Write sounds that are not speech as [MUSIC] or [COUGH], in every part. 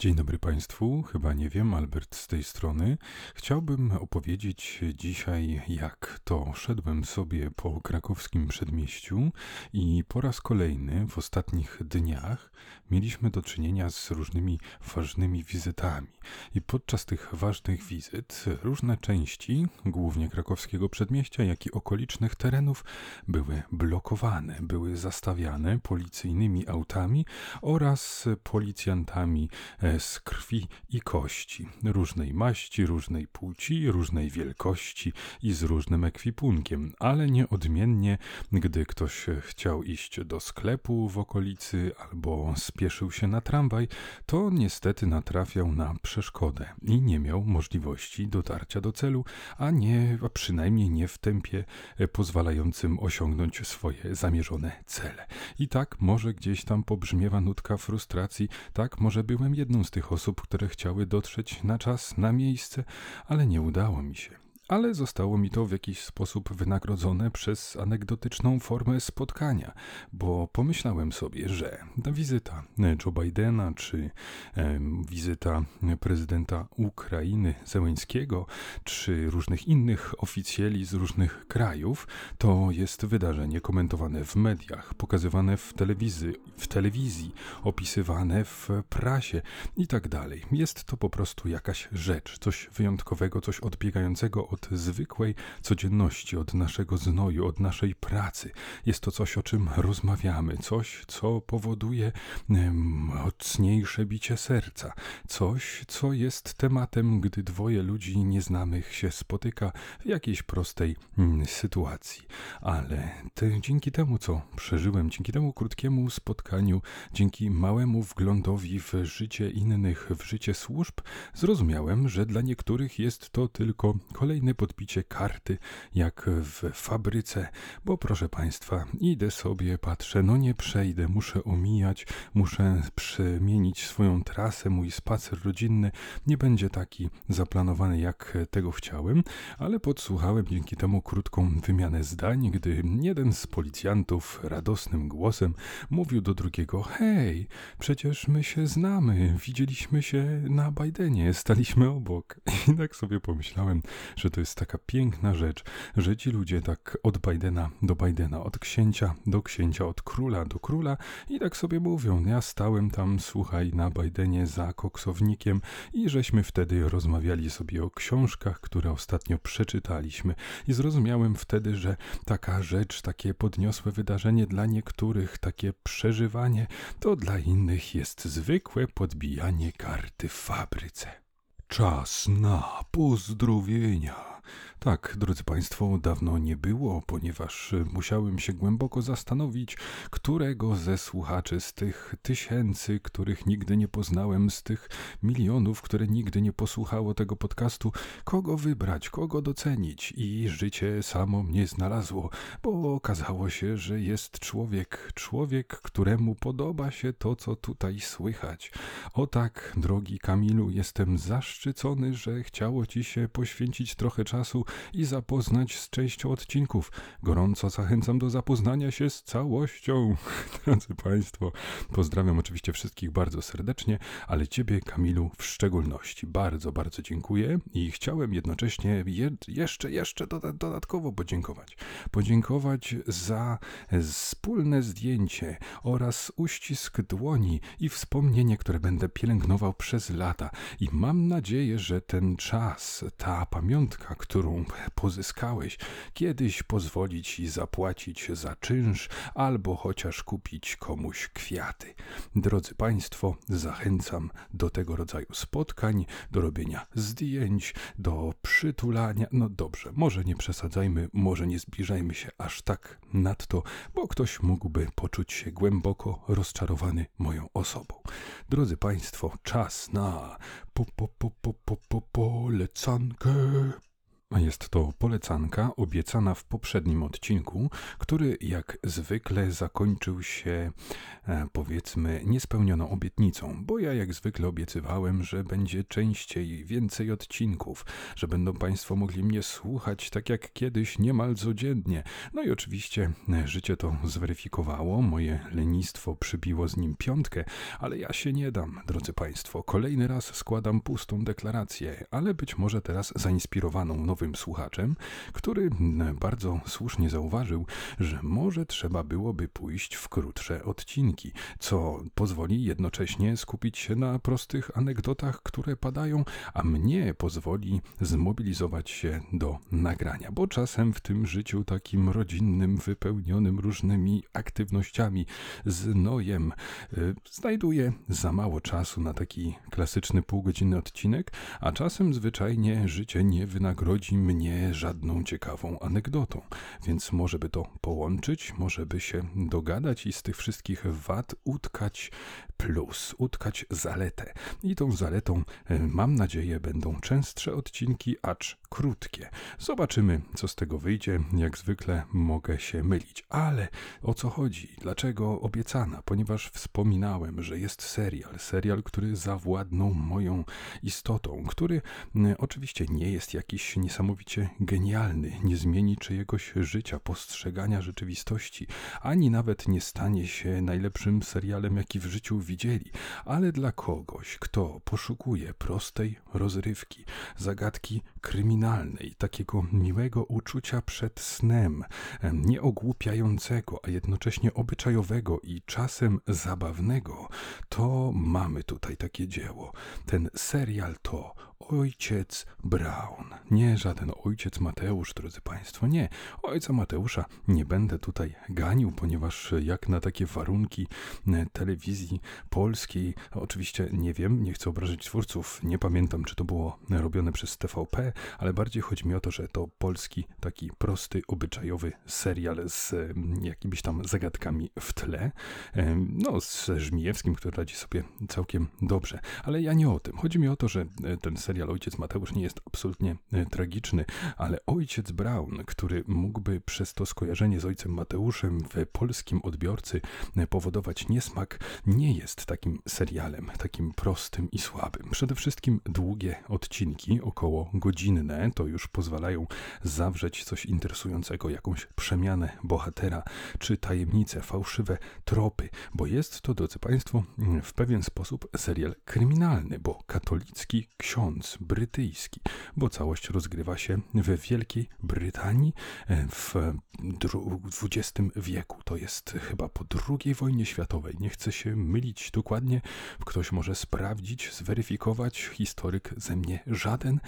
Dzień dobry Państwu, chyba nie wiem, Albert z tej strony. Chciałbym opowiedzieć dzisiaj, jak to szedłem sobie po krakowskim przedmieściu i po raz kolejny w ostatnich dniach mieliśmy do czynienia z różnymi ważnymi wizytami. I podczas tych ważnych wizyt różne części, głównie krakowskiego przedmieścia, jak i okolicznych terenów, były blokowane, były zastawiane policyjnymi autami oraz policjantami e, z krwi i kości, różnej maści, różnej płci, różnej wielkości i z różnym ekwipunkiem, ale nieodmiennie, gdy ktoś chciał iść do sklepu w okolicy albo spieszył się na tramwaj, to niestety natrafiał na przeszkodę i nie miał możliwości dotarcia do celu, a nie, a przynajmniej nie w tempie pozwalającym osiągnąć swoje zamierzone cele. I tak może gdzieś tam pobrzmiewa nutka frustracji, tak może byłem jedną z tych osób, które chciały dotrzeć na czas, na miejsce, ale nie udało mi się ale zostało mi to w jakiś sposób wynagrodzone przez anegdotyczną formę spotkania, bo pomyślałem sobie, że ta wizyta Joe Bidena czy e, wizyta prezydenta Ukrainy Zełęńskiego czy różnych innych oficjeli z różnych krajów to jest wydarzenie komentowane w mediach, pokazywane w telewizji, w telewizji opisywane w prasie i tak dalej. Jest to po prostu jakaś rzecz, coś wyjątkowego, coś odbiegającego od od zwykłej codzienności, od naszego znoju, od naszej pracy. Jest to coś, o czym rozmawiamy, coś, co powoduje mocniejsze bicie serca, coś, co jest tematem, gdy dwoje ludzi nieznanych się spotyka w jakiejś prostej mm, sytuacji. Ale te, dzięki temu, co przeżyłem, dzięki temu krótkiemu spotkaniu, dzięki małemu wglądowi w życie innych, w życie służb, zrozumiałem, że dla niektórych jest to tylko kolejny kolejne podbicie karty, jak w fabryce, bo proszę Państwa, idę sobie, patrzę, no nie przejdę, muszę omijać, muszę przemienić swoją trasę, mój spacer rodzinny nie będzie taki zaplanowany, jak tego chciałem, ale podsłuchałem dzięki temu krótką wymianę zdań, gdy jeden z policjantów radosnym głosem mówił do drugiego: Hej, przecież my się znamy, widzieliśmy się na Bidenie, staliśmy obok. I tak sobie pomyślałem, że to to jest taka piękna rzecz, że ci ludzie tak od Bidena do Bidena, od księcia do księcia, od króla do króla i tak sobie mówią. Ja stałem tam, słuchaj, na Bidenie za koksownikiem i żeśmy wtedy rozmawiali sobie o książkach, które ostatnio przeczytaliśmy i zrozumiałem wtedy, że taka rzecz, takie podniosłe wydarzenie dla niektórych, takie przeżywanie, to dla innych jest zwykłe podbijanie karty w fabryce. Czas na pozdrowienia. Tak, drodzy Państwo, dawno nie było, ponieważ musiałem się głęboko zastanowić, którego ze słuchaczy z tych tysięcy, których nigdy nie poznałem, z tych milionów, które nigdy nie posłuchało tego podcastu, kogo wybrać, kogo docenić. I życie samo mnie znalazło, bo okazało się, że jest człowiek, człowiek, któremu podoba się to, co tutaj słychać. O tak, drogi Kamilu, jestem zaszczycony, że chciało Ci się poświęcić trochę czasu czasu i zapoznać z częścią odcinków. Gorąco zachęcam do zapoznania się z całością. [LAUGHS] Drodzy Państwo, pozdrawiam oczywiście wszystkich bardzo serdecznie, ale Ciebie, Kamilu, w szczególności bardzo, bardzo dziękuję i chciałem jednocześnie je, jeszcze, jeszcze dodatkowo podziękować. Podziękować za wspólne zdjęcie oraz uścisk dłoni i wspomnienie, które będę pielęgnował przez lata. I mam nadzieję, że ten czas, ta pamiątka, którą pozyskałeś, kiedyś pozwoli ci zapłacić za czynsz albo chociaż kupić komuś kwiaty. Drodzy Państwo, zachęcam do tego rodzaju spotkań, do robienia zdjęć, do przytulania. No dobrze, może nie przesadzajmy, może nie zbliżajmy się aż tak nadto, bo ktoś mógłby poczuć się głęboko rozczarowany moją osobą. Drodzy Państwo, czas na po, po, po, po, po, po, polecankę. Jest to polecanka obiecana w poprzednim odcinku, który jak zwykle zakończył się e, powiedzmy niespełnioną obietnicą, bo ja jak zwykle obiecywałem, że będzie częściej, więcej odcinków, że będą Państwo mogli mnie słuchać tak jak kiedyś niemal codziennie. No i oczywiście e, życie to zweryfikowało, moje lenistwo przybiło z nim piątkę, ale ja się nie dam, drodzy Państwo. Kolejny raz składam pustą deklarację, ale być może teraz zainspirowaną nową nowym słuchaczem, który bardzo słusznie zauważył, że może trzeba byłoby pójść w krótsze odcinki, co pozwoli jednocześnie skupić się na prostych anegdotach, które padają, a mnie pozwoli zmobilizować się do nagrania, bo czasem w tym życiu takim rodzinnym, wypełnionym różnymi aktywnościami, z nojem, y, znajduję za mało czasu na taki klasyczny półgodzinny odcinek, a czasem zwyczajnie życie nie wynagrodzi mnie żadną ciekawą anegdotą, więc może by to połączyć, może by się dogadać i z tych wszystkich wad utkać plus, utkać zaletę. I tą zaletą, e, mam nadzieję, będą częstsze odcinki, acz krótkie. Zobaczymy, co z tego wyjdzie. Jak zwykle mogę się mylić. Ale o co chodzi? Dlaczego obiecana? Ponieważ wspominałem, że jest serial. Serial, który zawładnął moją istotą, który oczywiście nie jest jakiś niesamowicie genialny, nie zmieni czyjegoś życia, postrzegania rzeczywistości, ani nawet nie stanie się najlepszym serialem, jaki w życiu widzieli, ale dla kogoś, kto poszukuje prostej rozrywki, zagadki kryminalnej, takiego miłego uczucia przed snem, nieogłupiającego, a jednocześnie obyczajowego i czasem zabawnego, to mamy tutaj takie dzieło. Ten serial to ojciec Brown. Nie żaden ojciec Mateusz, drodzy Państwo, nie. Ojca Mateusza nie będę tutaj ganił, ponieważ jak na takie warunki e, telewizji polskiej, oczywiście nie wiem, nie chcę obrazić twórców, nie pamiętam, czy to było robione przez TVP, ale bardziej chodzi mi o to, że to polski, taki prosty, obyczajowy serial z mm, jakimiś tam zagadkami w tle. No, z Żmijewskim, który radzi sobie całkiem dobrze. Ale ja nie o tym. Chodzi mi o to, że e, ten serial Ojciec Mateusz nie jest absolutnie e, tragiczny, ale Ojciec Brown, który mógłby przez to skojarzenie z Ojcem Mateuszem w polskim odbiorcy e, powodować niesmak, nie jest takim serialem, takim prostym i słabym. Przede wszystkim długie odcinki, około godzinne, to już pozwalają zawrzeć coś interesującego, jakąś przemianę bohatera, czy tajemnice, fałszywe tropy, bo jest to, drodzy Państwo, w pewien sposób serial kryminalny, bo katolicki ksiądz brytyjski, bo całość rozgrywa się w Wielkiej Brytanii e, w XX wieku. To jest chyba po II wojnie światowej. Nie chcę się mylić dokładnie. Ktoś może sprawdzić, zweryfikować. Historyk ze mnie żaden.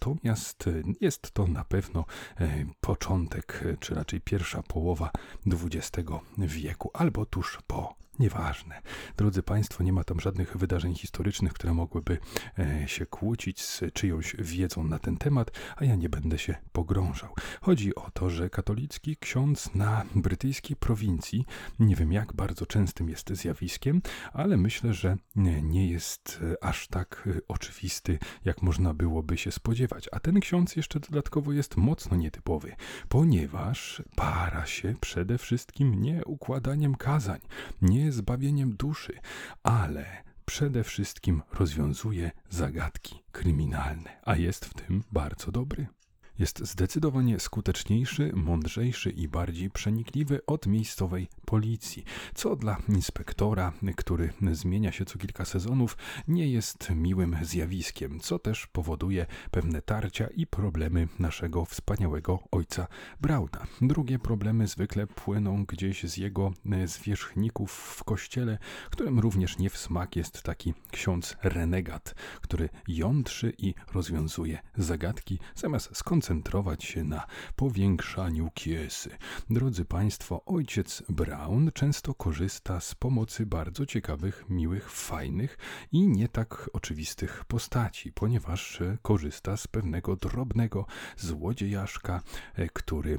Natomiast jest to na pewno e, początek, czy raczej pierwsza połowa XX wieku, albo tuż po Nieważne. Drodzy Państwo, nie ma tam żadnych wydarzeń historycznych, które mogłyby e, się kłócić z czyjąś wiedzą na ten temat, a ja nie będę się pogrążał. Chodzi o to, że katolicki ksiądz na brytyjskiej prowincji, nie wiem jak bardzo częstym jest zjawiskiem, ale myślę, że nie jest e, aż tak e, oczywisty, jak można byłoby się spodziewać. A ten ksiądz jeszcze dodatkowo jest mocno nietypowy, ponieważ para się przede wszystkim nie układaniem kazań, nie zbawieniem duszy, ale przede wszystkim rozwiązuje zagadki kryminalne, a jest w tym bardzo dobry jest zdecydowanie skuteczniejszy, mądrzejszy i bardziej przenikliwy od miejscowej policji, co dla inspektora, który zmienia się co kilka sezonów, nie jest miłym zjawiskiem, co też powoduje pewne tarcia i problemy naszego wspaniałego ojca Brauna. Drugie problemy zwykle płyną gdzieś z jego zwierzchników w kościele, którym również nie w smak jest taki ksiądz renegat, który jątrzy i rozwiązuje zagadki, zamiast skoncentrować się na powiększaniu kiesy. Drodzy Państwo, ojciec Brown często korzysta z pomocy bardzo ciekawych, miłych, fajnych i nie tak oczywistych postaci, ponieważ e, korzysta z pewnego drobnego złodziejaszka, e, który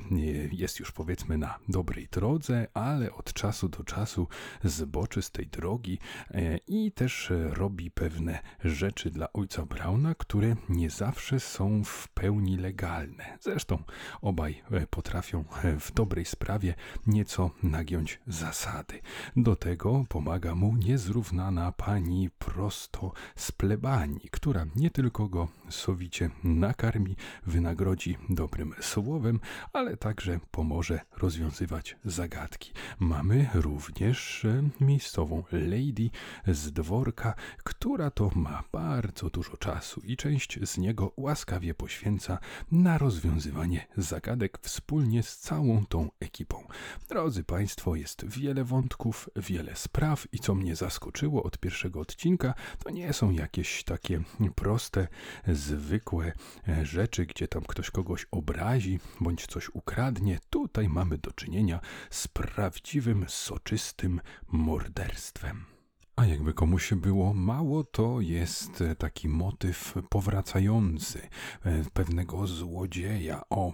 jest już powiedzmy na dobrej drodze, ale od czasu do czasu zboczy z tej drogi e, i też robi pewne rzeczy dla ojca Brauna, które nie zawsze są w pełni legalne. Zresztą obaj potrafią w dobrej sprawie nieco nagiąć zasady. Do tego pomaga mu niezrównana pani prosto z plebanii, która nie tylko go sowicie nakarmi, wynagrodzi dobrym słowem, ale także pomoże rozwiązywać zagadki. Mamy również e, miejscową lady z dworka, która to ma bardzo dużo czasu i część z niego łaskawie poświęca na rozwiązywanie zagadek wspólnie z całą tą ekipą. Drodzy Państwo, jest wiele wątków, wiele spraw i co mnie zaskoczyło od pierwszego odcinka, to nie są jakieś takie proste, zwykłe e, rzeczy, gdzie tam ktoś kogoś obrazi bądź coś ukradnie. Tutaj mamy do czynienia z prawdziwym, soczystym morderstwem. A jakby komuś było mało, to jest e, taki motyw powracający e, pewnego złodzieja o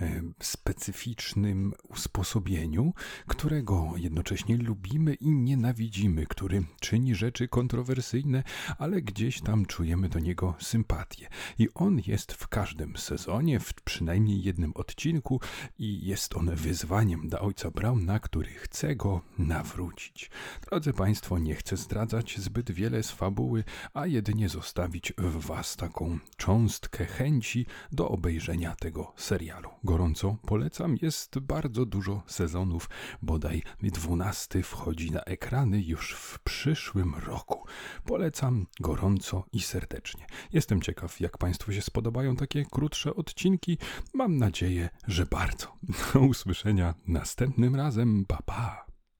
e, specyficznym usposobieniu, którego jednocześnie lubimy i nienawidzimy, który czyni rzeczy kontrowersyjne, ale gdzieś tam czujemy do niego sympatię. I on jest w każdym sezonie, w przynajmniej jednym odcinku, i jest on wyzwaniem dla ojca Brauna, który chce go nawrócić. Drodzy Państwo, nie chcę zdradzać zbyt wiele z fabuły, a jedynie zostawić w Was taką cząstkę chęci do obejrzenia tego serialu. Gorąco polecam, jest bardzo dużo sezonów, bodaj dwunasty wchodzi na ekrany już w przyszłym roku. Polecam gorąco i serdecznie. Jestem ciekaw, jak Państwu się spodobają takie krótsze odcinki. Mam nadzieję, że bardzo. [LAUGHS] Do usłyszenia następnym razem. Pa, pa.